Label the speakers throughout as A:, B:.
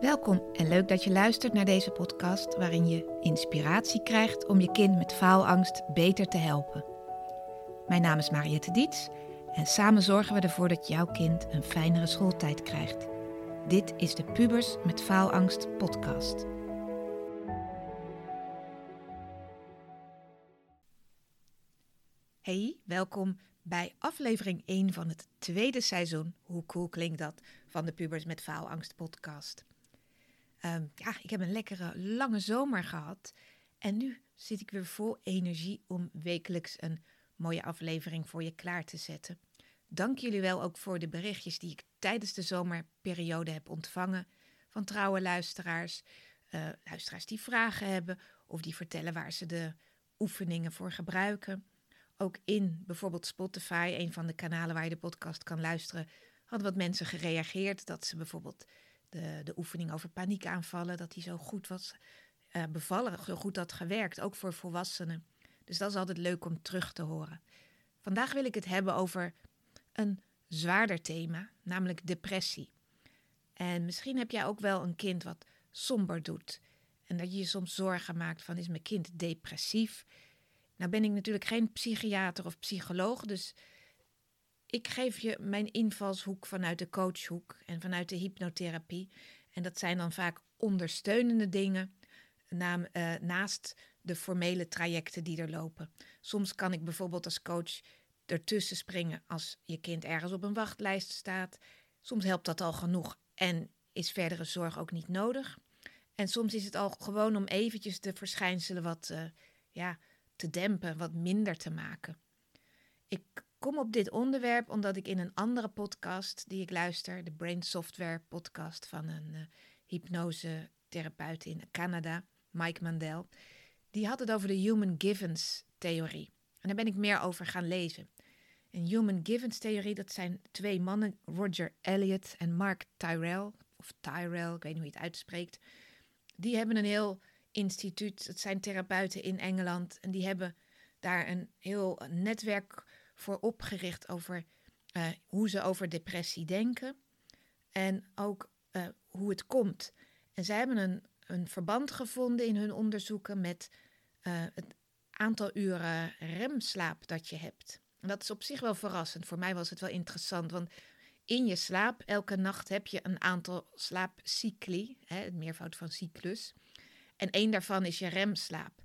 A: Welkom en leuk dat je luistert naar deze podcast waarin je inspiratie krijgt om je kind met faalangst beter te helpen. Mijn naam is Mariette Diets en samen zorgen we ervoor dat jouw kind een fijnere schooltijd krijgt. Dit is de Pubers met Faalangst podcast. Hey, welkom bij aflevering 1 van het tweede seizoen. Hoe cool klinkt dat van de Pubers met Faalangst podcast. Ehm, ja, ik heb een lekkere lange zomer gehad. En nu zit ik weer vol energie om wekelijks een mooie aflevering voor je klaar te zetten. Dank jullie wel ook voor de berichtjes die ik tijdens de zomerperiode heb ontvangen van trouwe luisteraars. Uh, luisteraars die vragen hebben of die vertellen waar ze de oefeningen voor gebruiken. Ook in bijvoorbeeld Spotify, een van de kanalen waar je de podcast kan luisteren, hadden wat mensen gereageerd dat ze bijvoorbeeld de, de oefening over paniekaanvallen, dat die zo goed was uh, bevallen, zo goed had gewerkt, ook voor volwassenen. Dus dat is altijd leuk om terug te horen. Vandaag wil ik het hebben over een zwaarder thema, namelijk depressie. En misschien heb jij ook wel een kind wat somber doet. En dat je je soms zorgen maakt van is mijn kind depressief? Nou ben ik natuurlijk geen psychiater of psycholoog, dus ik geef je mijn invalshoek vanuit de coachhoek en vanuit de hypnotherapie. En dat zijn dan vaak ondersteunende dingen eh, naast de formele trajecten die er lopen. Soms kan ik bijvoorbeeld als coach ertussen springen als je kind ergens op een wachtlijst staat. Soms helpt dat al genoeg en is verdere zorg ook niet nodig. En soms is het al gewoon om eventjes de verschijnselen wat uh, ja, te dempen, wat minder te maken. Ik kom op dit onderwerp omdat ik in een andere podcast die ik luister, de Brain Software podcast van een uh, hypnosetherapeut in Canada, Mike Mandel, die had het over de Human Givens theorie. En daar ben ik meer over gaan lezen. Een Human Givens theorie, dat zijn twee mannen, Roger Elliott en Mark Tyrell, of Tyrell, ik weet niet hoe je het uitspreekt. Die hebben een heel instituut, het zijn therapeuten in Engeland, en die hebben daar een heel netwerk voor opgericht over uh, hoe ze over depressie denken en ook uh, hoe het komt. En zij hebben een, een verband gevonden in hun onderzoeken met uh, het aantal uren remslaap dat je hebt. Dat is op zich wel verrassend. Voor mij was het wel interessant, want in je slaap, elke nacht heb je een aantal slaapcycli, hè, het meervoud van cyclus. En één daarvan is je remslaap.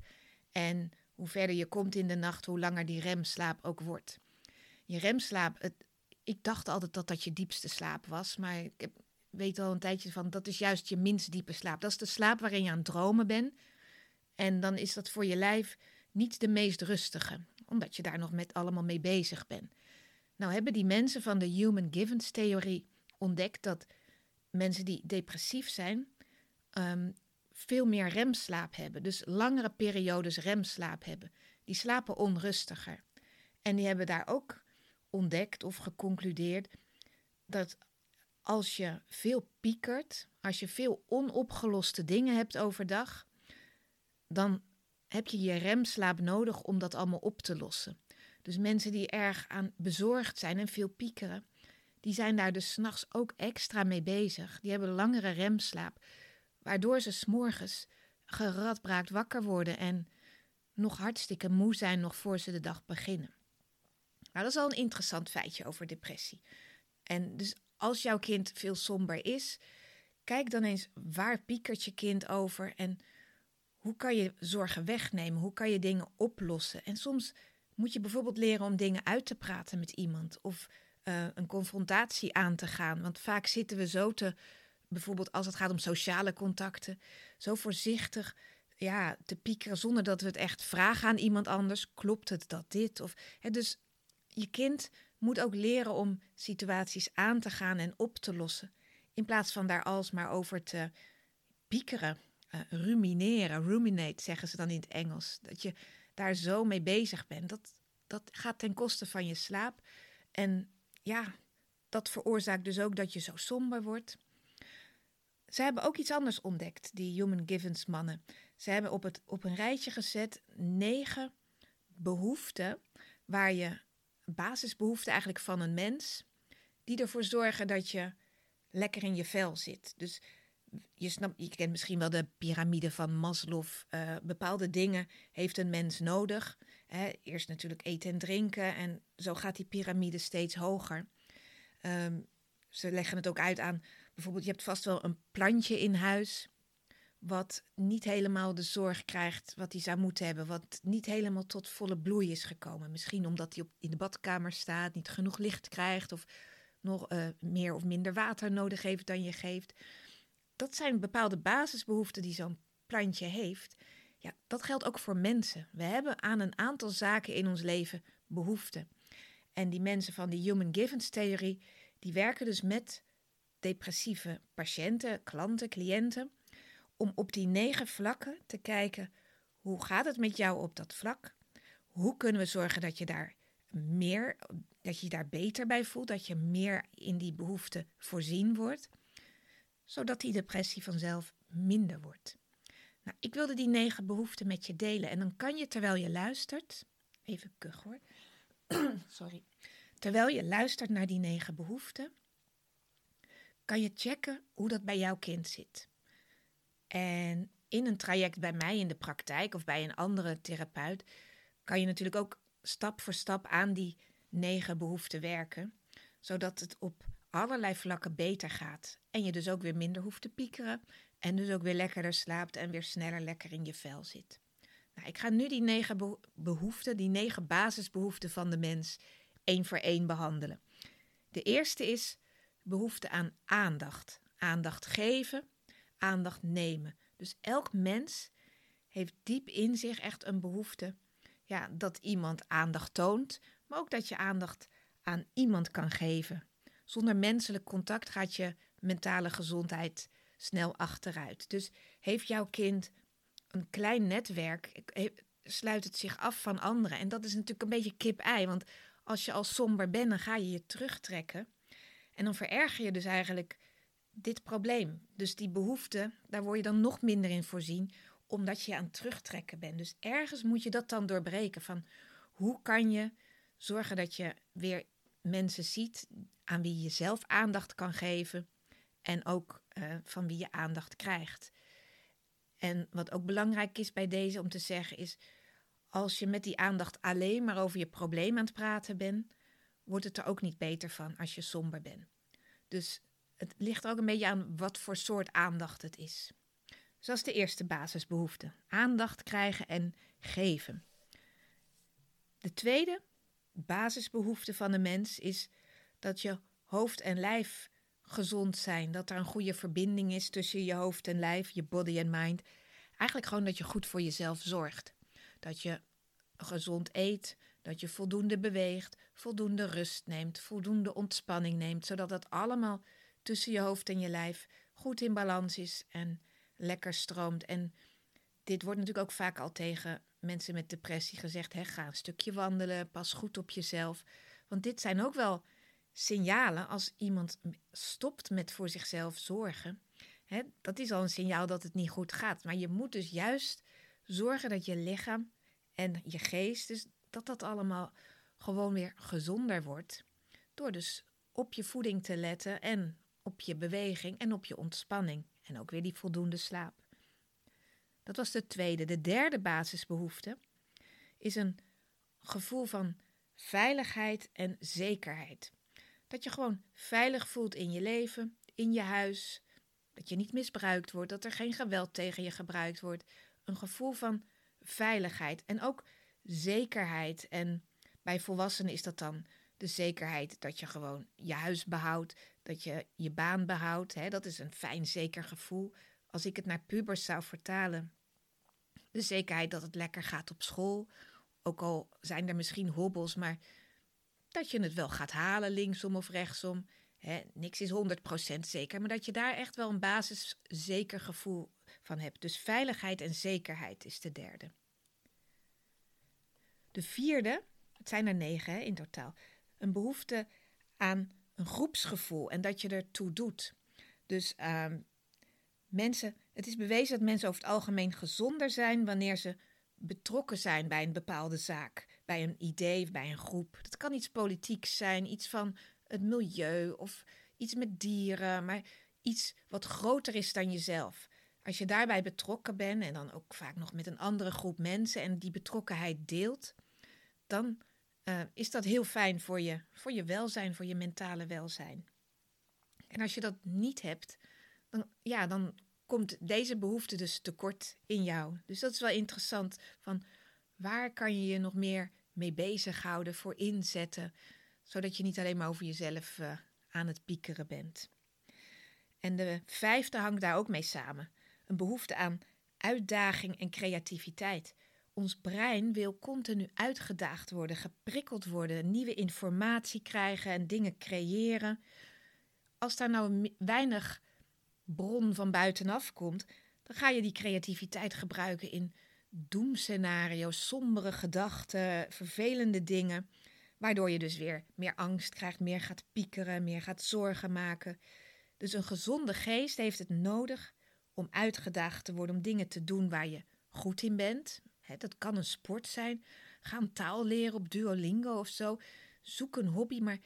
A: En hoe verder je komt in de nacht, hoe langer die remslaap ook wordt. Je remslaap, het, ik dacht altijd dat dat je diepste slaap was, maar ik heb, weet al een tijdje van dat is juist je minst diepe slaap. Dat is de slaap waarin je aan het dromen bent. En dan is dat voor je lijf niet de meest rustige, omdat je daar nog met allemaal mee bezig bent. Nou hebben die mensen van de Human Givens theorie ontdekt dat mensen die depressief zijn, ehm, veel meer remslaap hebben. Dus langere periodes remslaap hebben. Die slapen onrustiger. En die hebben daar ook ontdekt of geconcludeerd dat als je veel piekert, als je veel onopgeloste dingen hebt overdag, dan heb je je remslaap nodig om dat allemaal op te lossen. Dus mensen die erg aan bezorgd zijn en veel piekeren, die zijn daar dus s'nachts ook extra mee bezig. Die hebben langere remslaap, waardoor ze s'morgens geradbraakt wakker worden en nog hartstikke moe zijn nog voor ze de dag beginnen. Nou, dat is al een interessant feitje over depressie. En dus als jouw kind veel somber is, kijk dan eens waar piekert je kind over en hoe kan je zorgen wegnemen? Hoe kan je dingen oplossen? En soms moet je bijvoorbeeld leren om dingen uit te praten met iemand of uh, een confrontatie aan te gaan. Want vaak zitten we zo te, bijvoorbeeld als het gaat om sociale contacten, zo voorzichtig ja, te piekeren zonder dat we het echt vragen aan iemand anders. Klopt het dat dit? Of, hè, dus je kind moet ook leren om situaties aan te gaan en op te lossen. In plaats van daar alsmaar over te piekeren, uh, rumineren, ruminate zeggen ze dan in het Engels. Dat je daar zo mee bezig bent. Dat, dat gaat ten koste van je slaap. En ja, dat veroorzaakt dus ook dat je zo somber wordt. Ze hebben ook iets anders ontdekt, die Human Givens mannen. Ze hebben op, het, op een rijtje gezet negen behoeften waar je basisbehoeften eigenlijk van een mens, die ervoor zorgen dat je lekker in je vel zit. Dus je, snapt, je kent misschien wel de piramide van Maslow. Uh, bepaalde dingen heeft een mens nodig. Hè? Eerst natuurlijk eten en drinken. En zo gaat die piramide steeds hoger. Ehm, ze leggen het ook uit aan, bijvoorbeeld, je hebt vast wel een plantje in huis. Wat niet helemaal de zorg krijgt wat hij zou moeten hebben. Wat niet helemaal tot volle bloei is gekomen. Misschien omdat hij op, in de badkamer staat, niet genoeg licht krijgt. Of nog uh, meer of minder water nodig heeft dan je geeft. Dat zijn bepaalde basisbehoeften die zo'n plantje heeft. Ja, dat geldt ook voor mensen. We hebben aan een aantal zaken in ons leven behoefte. En die mensen van die Human Givens theorie, die werken dus met depressieve patiënten, klanten, cliënten, om op die negen vlakken te kijken, hoe gaat het met jou op dat vlak? Hoe kunnen we zorgen dat je daar meer, dat je daar beter bij voelt, dat je meer in die behoefte voorzien wordt, zodat die depressie vanzelf minder wordt. Nou, ik wilde die negen behoeften met je delen en dan kan je terwijl je luistert, even kuch hoor, sorry, terwijl je luistert naar die negen behoeften, kan je checken hoe dat bij jouw kind zit. En in een traject bij mij in de praktijk of bij een andere therapeut kan je natuurlijk ook stap voor stap aan die negen behoeften werken, zodat het op allerlei vlakken beter gaat. En je dus ook weer minder hoeft te piekeren en dus ook weer lekkerder slaapt en weer sneller lekker in je vel zit. Nou, ik ga nu die negen behoeften, die negen basisbehoeften van de mens, één voor één behandelen. De eerste is behoefte aan aandacht. Aandacht geven, aandacht nemen. Dus elk mens heeft diep in zich echt een behoefte ja, dat iemand aandacht toont, maar ook dat je aandacht aan iemand kan geven. Zonder menselijk contact gaat je mentale gezondheid snel achteruit. Dus heeft jouw kind een klein netwerk, sluit het zich af van anderen. En dat is natuurlijk een beetje kip-ei, want als je al somber bent, dan ga je je terugtrekken. En dan vererger je dus eigenlijk dit probleem. Dus die behoefte, daar word je dan nog minder in voorzien, omdat je aan het terugtrekken bent. Dus ergens moet je dat dan doorbreken van hoe kan je zorgen dat je weer mensen ziet aan wie je zelf aandacht kan geven en ook uh, van wie je aandacht krijgt. En wat ook belangrijk is bij deze om te zeggen is, als je met die aandacht alleen maar over je probleem aan het praten bent, wordt het er ook niet beter van als je somber bent. Dus het ligt ook een beetje aan wat voor soort aandacht het is. Is de eerste basisbehoefte: aandacht krijgen en geven. De tweede basisbehoefte van de mens is dat je hoofd en lijf gezond zijn. Dat er een goede verbinding is tussen je hoofd en lijf, je body en mind. Eigenlijk gewoon dat je goed voor jezelf zorgt. Dat je gezond eet, dat je voldoende beweegt, voldoende rust neemt, voldoende ontspanning neemt, zodat dat allemaal tussen je hoofd en je lijf goed in balans is en lekker stroomt. En dit wordt natuurlijk ook vaak al tegen mensen met depressie gezegd: hè, ga een stukje wandelen, pas goed op jezelf. Want dit zijn ook wel signalen als iemand stopt met voor zichzelf zorgen. Hè, dat is al een signaal dat het niet goed gaat. Maar je moet dus juist zorgen dat je lichaam en je geest, dus dat dat allemaal gewoon weer gezonder wordt. Door dus op je voeding te letten en op je beweging en op je ontspanning. En ook weer die voldoende slaap. Dat was de tweede. De derde basisbehoefte is een gevoel van veiligheid en zekerheid. Dat je gewoon veilig voelt in je leven, in je huis, dat je niet misbruikt wordt, dat er geen geweld tegen je gebruikt wordt. Een gevoel van veiligheid en ook zekerheid. En bij volwassenen is dat dan de zekerheid dat je gewoon je huis behoudt, dat je je baan behoudt. Hè? Dat is een fijn, zeker gevoel. Als ik het naar pubers zou vertalen, de zekerheid dat het lekker gaat op school. Ook al zijn er misschien hobbels, maar dat je het wel gaat halen, linksom of rechtsom. Hè? Niks is 100% zeker, maar dat je daar echt wel een basis zeker gevoel van hebt. Dus veiligheid en zekerheid is de derde. De vierde, het zijn er negen hè, in totaal, een behoefte aan een groepsgevoel en dat je ertoe doet. Dus uh, mensen, het is bewezen dat mensen over het algemeen gezonder zijn wanneer ze betrokken zijn bij een bepaalde zaak, bij een idee, bij een groep. Dat kan iets politieks zijn, iets van het milieu of iets met dieren, maar iets wat groter is dan jezelf. Als je daarbij betrokken bent en dan ook vaak nog met een andere groep mensen en die betrokkenheid deelt, dan uh, is dat heel fijn voor je, voor je welzijn, voor je mentale welzijn. En als je dat niet hebt, dan, ja, dan komt deze behoefte dus tekort in jou. Dus dat is wel interessant. Van waar kan je je nog meer mee bezighouden, voor inzetten, zodat je niet alleen maar over jezelf uh, aan het piekeren bent. En de vijfde hangt daar ook mee samen. Een behoefte aan uitdaging en creativiteit. Ons brein wil continu uitgedaagd worden, geprikkeld worden, nieuwe informatie krijgen en dingen creëren. Als daar nou weinig bron van buitenaf komt, dan ga je die creativiteit gebruiken in doemscenario's, sombere gedachten, vervelende dingen, waardoor je dus weer meer angst krijgt, meer gaat piekeren, meer gaat zorgen maken. Dus een gezonde geest heeft het nodig om uitgedaagd te worden, om dingen te doen waar je goed in bent. Dat kan een sport zijn. Ga een taal leren op Duolingo of zo. Zoek een hobby, maar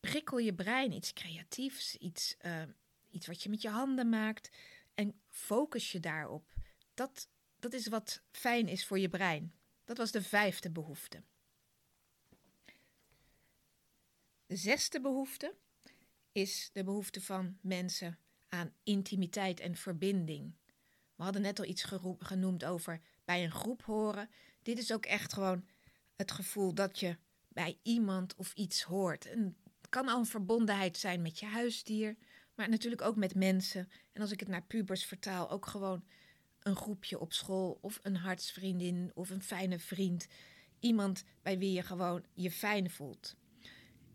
A: prikkel je brein, iets creatiefs, iets, uh, iets wat je met je handen maakt. En focus je daarop. Dat, dat is wat fijn is voor je brein. Dat was de vijfde behoefte. De zesde behoefte is de behoefte van mensen aan intimiteit en verbinding. We hadden net al iets genoemd over bij een groep horen. Dit is ook echt gewoon het gevoel dat je bij iemand of iets hoort. het kan al een verbondenheid zijn met je huisdier, maar natuurlijk ook met mensen. En als ik het naar pubers vertaal, ook gewoon een groepje op school of een hartsvriendin of een fijne vriend. Iemand bij wie je gewoon je fijn voelt.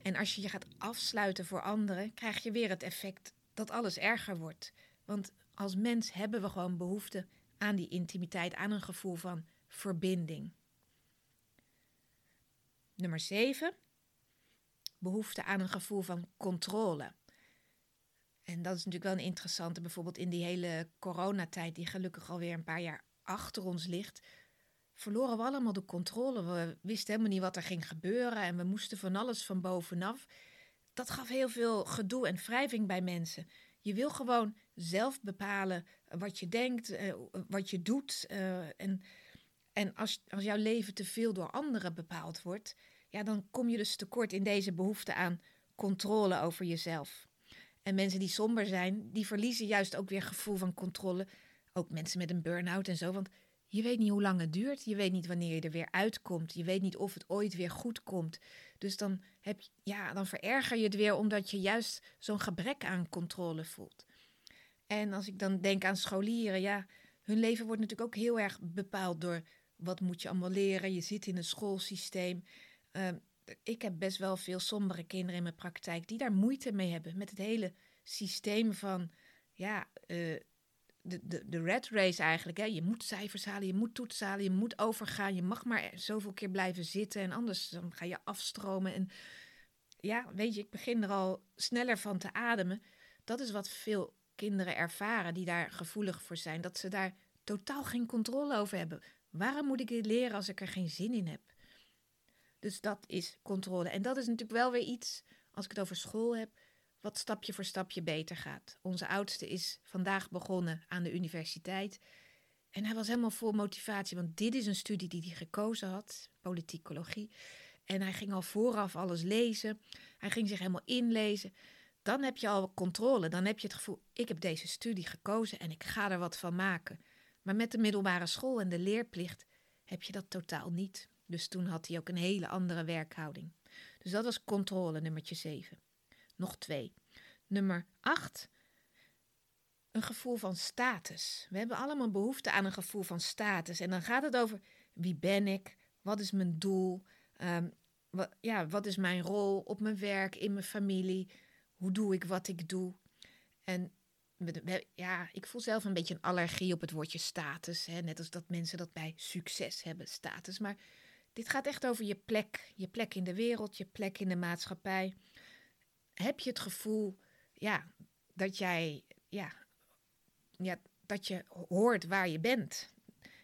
A: En als je je gaat afsluiten voor anderen, krijg je weer het effect dat alles erger wordt. Want als mens hebben we gewoon behoefte aan die intimiteit, aan een gevoel van verbinding. Nummer 7. Behoefte aan een gevoel van controle. En dat is natuurlijk wel een interessante, bijvoorbeeld in die hele coronatijd, die gelukkig alweer een paar jaar achter ons ligt, verloren we allemaal de controle. We wisten helemaal niet wat er ging gebeuren en we moesten van alles van bovenaf. Dat gaf heel veel gedoe en wrijving bij mensen. Je wil gewoon zelf bepalen wat je denkt, eh, wat je doet. Eh, en en als, als jouw leven te veel door anderen bepaald wordt, ja, dan kom je dus tekort in deze behoefte aan controle over jezelf. En mensen die somber zijn, die verliezen juist ook weer gevoel van controle. Ook mensen met een burn-out en zo. Want je weet niet hoe lang het duurt. Je weet niet wanneer je er weer uitkomt. Je weet niet of het ooit weer goed komt. Dus dan, heb je, ja, dan vererger je het weer omdat je juist zo'n gebrek aan controle voelt. En als ik dan denk aan scholieren, ja, hun leven wordt natuurlijk ook heel erg bepaald door wat moet je allemaal leren. Je zit in een schoolsysteem. Uh, ik heb best wel veel sombere kinderen in mijn praktijk die daar moeite mee hebben met het hele systeem van, ja, uh, de, de, de red race eigenlijk. Hè. Je moet cijfers halen, je moet toetsen halen, je moet overgaan. Je mag maar zoveel keer blijven zitten en anders dan ga je afstromen. En ja, weet je, ik begin er al sneller van te ademen. Dat is wat veel kinderen ervaren die daar gevoelig voor zijn. Dat ze daar totaal geen controle over hebben. Waarom moet ik dit leren als ik er geen zin in heb? Dus dat is controle. En dat is natuurlijk wel weer iets, als ik het over school heb, wat stapje voor stapje beter gaat. Onze oudste is vandaag begonnen aan de universiteit. En hij was helemaal vol motivatie, want dit is een studie die hij gekozen had, politicologie. En hij ging al vooraf alles lezen. Hij ging zich helemaal inlezen. Dan heb je al controle. Dan heb je het gevoel: ik heb deze studie gekozen en ik ga er wat van maken. Maar met de middelbare school en de leerplicht heb je dat totaal niet. Dus toen had hij ook een hele andere werkhouding. Dus dat was controle nummertje 7. Nog twee. Nummer 8. Een gevoel van status. We hebben allemaal behoefte aan een gevoel van status. En dan gaat het over wie ben ik? Wat is mijn doel? Wat, ja, wat is mijn rol op mijn werk, in mijn familie? Hoe doe ik wat ik doe? En ja, ik voel zelf een beetje een allergie op het woordje status. Hè? Net als dat mensen dat bij succes hebben, status. Maar dit gaat echt over je plek. Je plek in de wereld, je plek in de maatschappij. Heb je het gevoel ja, dat jij ja, ja, dat je hoort waar je bent?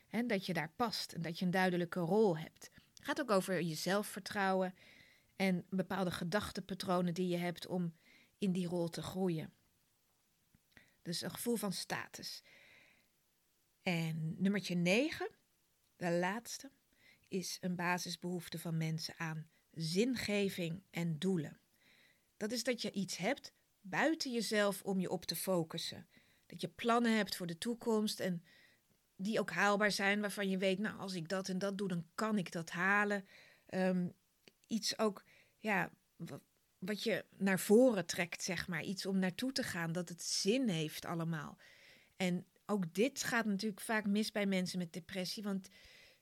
A: En dat je daar past en dat je een duidelijke rol hebt. Het gaat ook over je zelfvertrouwen en bepaalde gedachtepatronen die je hebt om in die rol te groeien. Dus een gevoel van status. En nummertje 9, de laatste, is een basisbehoefte van mensen aan zingeving en doelen. Dat is dat je iets hebt buiten jezelf om je op te focussen. Dat je plannen hebt voor de toekomst en die ook haalbaar zijn, waarvan je weet, nou, als ik dat en dat doe, dan kan ik dat halen. Um, iets ook, ja, wat je naar voren trekt, zeg maar. Iets om naartoe te gaan, dat het zin heeft allemaal. En ook dit gaat natuurlijk vaak mis bij mensen met depressie, want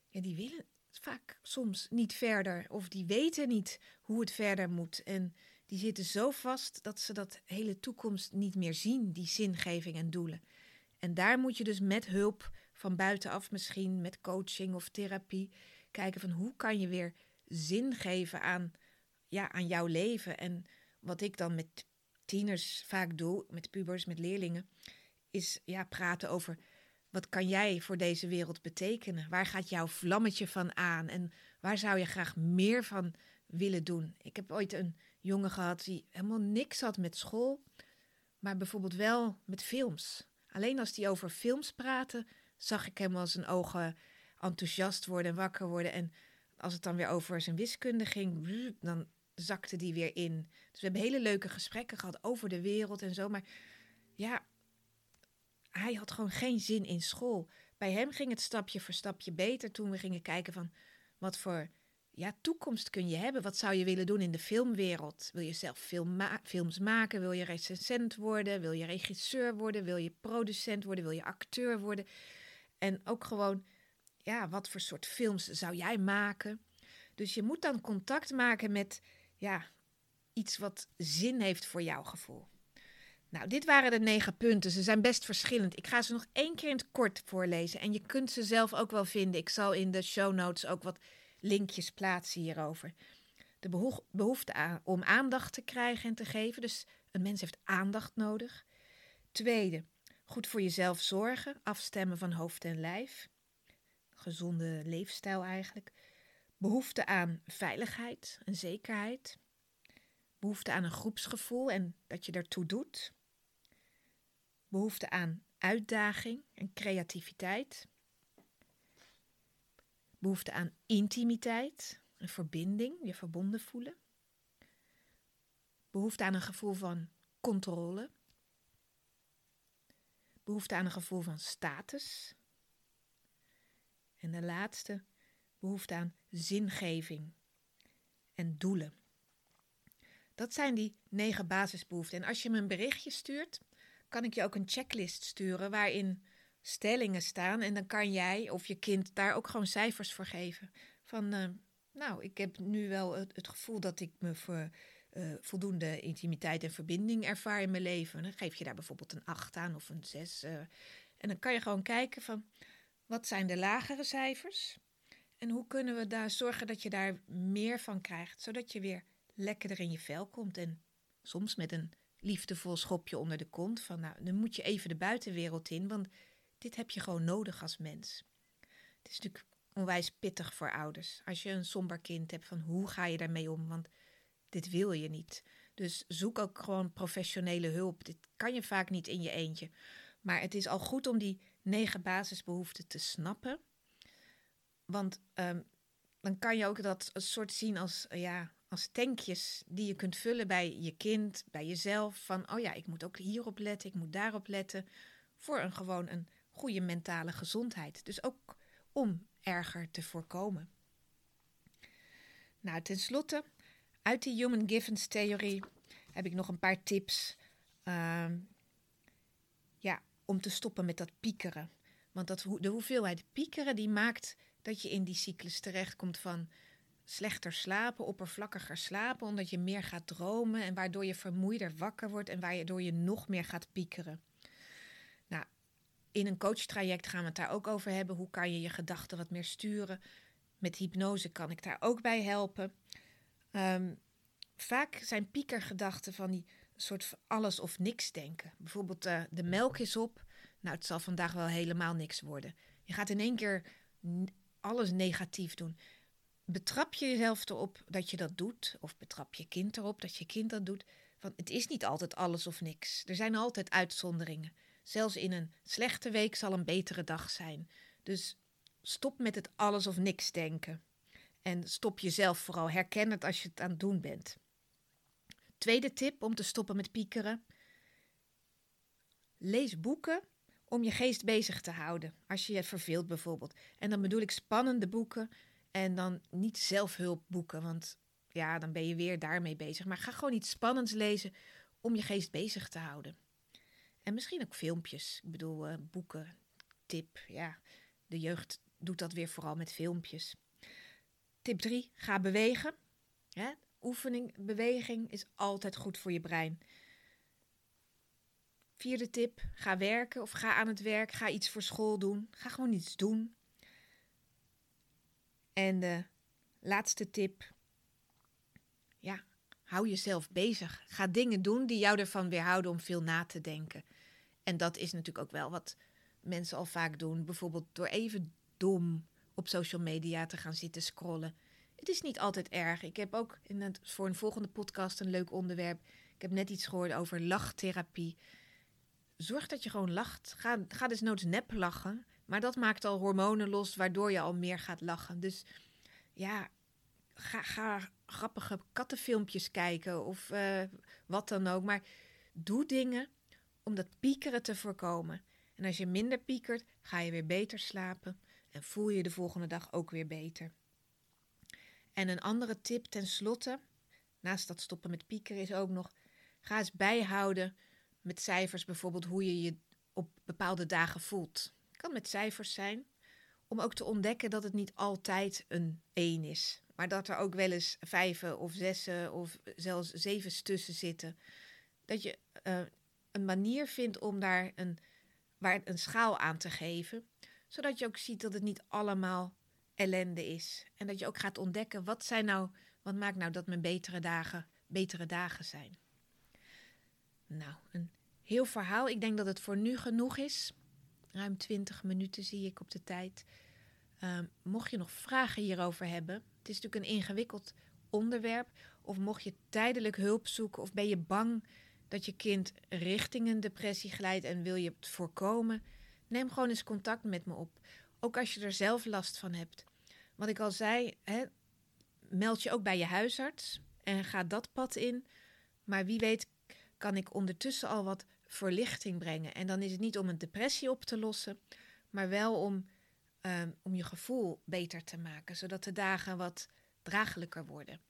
A: ja, die willen vaak soms niet verder of die weten niet hoe het verder moet. En die zitten zo vast dat ze dat hele toekomst niet meer zien, die zingeving en doelen. En daar moet je dus met hulp van buitenaf misschien, met coaching of therapie, kijken van hoe kan je weer zin geven aan, ja, aan jouw leven. En wat ik dan met tieners vaak doe, met pubers, met leerlingen, is ja, praten over wat kan jij voor deze wereld betekenen? Waar gaat jouw vlammetje van aan? En waar zou je graag meer van willen doen? Ik heb ooit een jongen gehad die helemaal niks had met school, maar bijvoorbeeld wel met films. Alleen als die over films praten, zag ik hem als zijn ogen enthousiast worden en wakker worden. En als het dan weer over zijn wiskunde ging, dan zakte die weer in. Dus we hebben hele leuke gesprekken gehad over de wereld en zo. Maar ja, hij had gewoon geen zin in school. Bij hem ging het stapje voor stapje beter toen we gingen kijken van wat voor ja, toekomst kun je hebben? Wat zou je willen doen in de filmwereld? Wil je zelf film films maken? Wil je recensent worden? Wil je regisseur worden? Wil je producent worden? Wil je acteur worden? En ook gewoon, ja, wat voor soort films zou jij maken? Dus je moet dan contact maken met, ja, iets wat zin heeft voor jouw gevoel. Nou, dit waren de negen punten. Ze zijn best verschillend. Ik ga ze nog één keer in het kort voorlezen. En je kunt ze zelf ook wel vinden. Ik zal in de show notes ook wat linkjes plaatsen hierover. De behoefte aan, om aandacht te krijgen en te geven. Dus een mens heeft aandacht nodig. Tweede, goed voor jezelf zorgen. Afstemmen van hoofd en lijf. Gezonde leefstijl eigenlijk. Behoefte aan veiligheid en zekerheid. Behoefte aan een groepsgevoel en dat je ertoe doet. Behoefte aan uitdaging en creativiteit, behoefte aan intimiteit, een verbinding, je verbonden voelen, behoefte aan een gevoel van controle, behoefte aan een gevoel van status. En de laatste, behoefte aan zingeving en doelen. Dat zijn die negen basisbehoeften. En als je me een berichtje stuurt, kan ik je ook een checklist sturen waarin stellingen staan. En dan kan jij of je kind daar ook gewoon cijfers voor geven. Van, uh, nou, ik heb nu wel het, gevoel dat ik me voor uh, voldoende intimiteit en verbinding ervaar in mijn leven. Dan geef je daar bijvoorbeeld een 8 aan of een 6. Uh, eh. en dan kan je gewoon kijken van, wat zijn de lagere cijfers? En hoe kunnen we daar zorgen dat je daar meer van krijgt, zodat je weer lekkerder in je vel komt en soms met een liefdevol schopje onder de kont. Van nou, dan moet je even de buitenwereld in, want dit heb je gewoon nodig als mens. Het is natuurlijk onwijs pittig voor ouders. Als je een somber kind hebt, van hoe ga je daarmee om? Want dit wil je niet. Dus zoek ook gewoon professionele hulp. Dit kan je vaak niet in je eentje. Maar het is al goed om die negen basisbehoeften te snappen. Want um, dan kan je ook dat soort zien als, ja, als tankjes die je kunt vullen bij je kind, bij jezelf. Van, oh ja, ik moet ook hierop letten, ik moet daarop letten. Voor een gewoon een goede mentale gezondheid. Dus ook om erger te voorkomen. Nou, tenslotte, uit die Human Givens theorie heb ik nog een paar tips. Uh, ja, om te stoppen met dat piekeren. Want dat, de hoeveelheid piekeren die maakt dat je in die cyclus terechtkomt van slechter slapen, oppervlakkiger slapen, omdat je meer gaat dromen en waardoor je vermoeider wakker wordt en waardoor je nog meer gaat piekeren. Nou, in een coachtraject gaan we het daar ook over hebben. Hoe kan je je gedachten wat meer sturen? Met hypnose kan ik daar ook bij helpen. Um, vaak zijn piekergedachten van die soort alles of niks denken. Bijvoorbeeld uh, de melk is op. Nou, het zal vandaag wel helemaal niks worden. Je gaat in één keer alles negatief doen betrap je jezelf erop dat je dat doet, of betrap je kind erop dat je kind dat doet. Want het is niet altijd alles of niks. Er zijn altijd uitzonderingen. Zelfs in een slechte week zal een betere dag zijn. Dus stop met het alles of niks denken. En stop jezelf vooral. Herken het als je het aan het doen bent. Tweede tip om te stoppen met piekeren. Lees boeken om je geest bezig te houden. Als je je verveelt bijvoorbeeld. En dan bedoel ik spannende boeken en dan niet zelfhulpboeken. Want ja, dan ben je weer daarmee bezig. Maar ga gewoon iets spannends lezen om je geest bezig te houden. En misschien ook filmpjes. Ik bedoel, uh, boeken, tip. Ja, de jeugd doet dat weer vooral met filmpjes. Tip 3, ga bewegen. Oefening, beweging is altijd goed voor je brein. Vierde tip, ga werken of ga aan het werk. Ga iets voor school doen. Ga gewoon iets doen. En de laatste tip, ja, hou jezelf bezig. Ga dingen doen die jou ervan weerhouden om veel na te denken. En dat is natuurlijk ook wel wat mensen al vaak doen. Bijvoorbeeld door even dom op social media te gaan zitten scrollen. Het is niet altijd erg. Ik heb ook in het, voor een volgende podcast een leuk onderwerp. Ik heb net iets gehoord over lachtherapie. Zorg dat je gewoon lacht. Ga, ga dus noods nep lachen. Maar dat maakt al hormonen los, waardoor je al meer gaat lachen. Dus ja, ga, ga grappige kattenfilmpjes kijken of uh, wat dan ook. Maar doe dingen om dat piekeren te voorkomen. En als je minder piekert, ga je weer beter slapen en voel je de volgende dag ook weer beter. En een andere tip tenslotte, naast dat stoppen met piekeren, is ook nog: ga eens bijhouden met cijfers bijvoorbeeld hoe je je op bepaalde dagen voelt. Kan met cijfers zijn, om ook te ontdekken dat het niet altijd een 1 is. Maar dat er ook wel eens vijven of zessen of zelfs zeven tussen zitten. Dat je uh, een manier vindt om daar een, waar een schaal aan te geven. Zodat je ook ziet dat het niet allemaal ellende is. En dat je ook gaat ontdekken wat zijn nou, wat maakt nou dat mijn betere dagen betere dagen zijn. Nou, een heel verhaal. Ik denk dat het voor nu genoeg is. Ruim 20 minuten zie ik op de tijd. Uh, mocht je nog vragen hierover hebben, het is natuurlijk een ingewikkeld onderwerp. Of mocht je tijdelijk hulp zoeken of ben je bang dat je kind richting een depressie glijdt en wil je het voorkomen, neem gewoon eens contact met me op. Ook als je er zelf last van hebt. Wat ik al zei, hè, meld je ook bij je huisarts en ga dat pad in. Maar wie weet kan ik ondertussen al wat verlichting brengen. En dan is het niet om een depressie op te lossen, maar wel om, um, om je gevoel beter te maken, zodat de dagen wat draaglijker worden.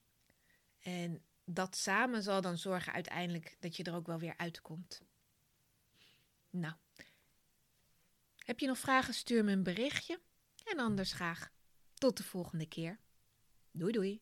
A: En dat samen zal dan zorgen uiteindelijk dat je er ook wel weer uitkomt. Nou, heb je nog vragen? Stuur me een berichtje. En anders graag tot de volgende keer. Doei doei.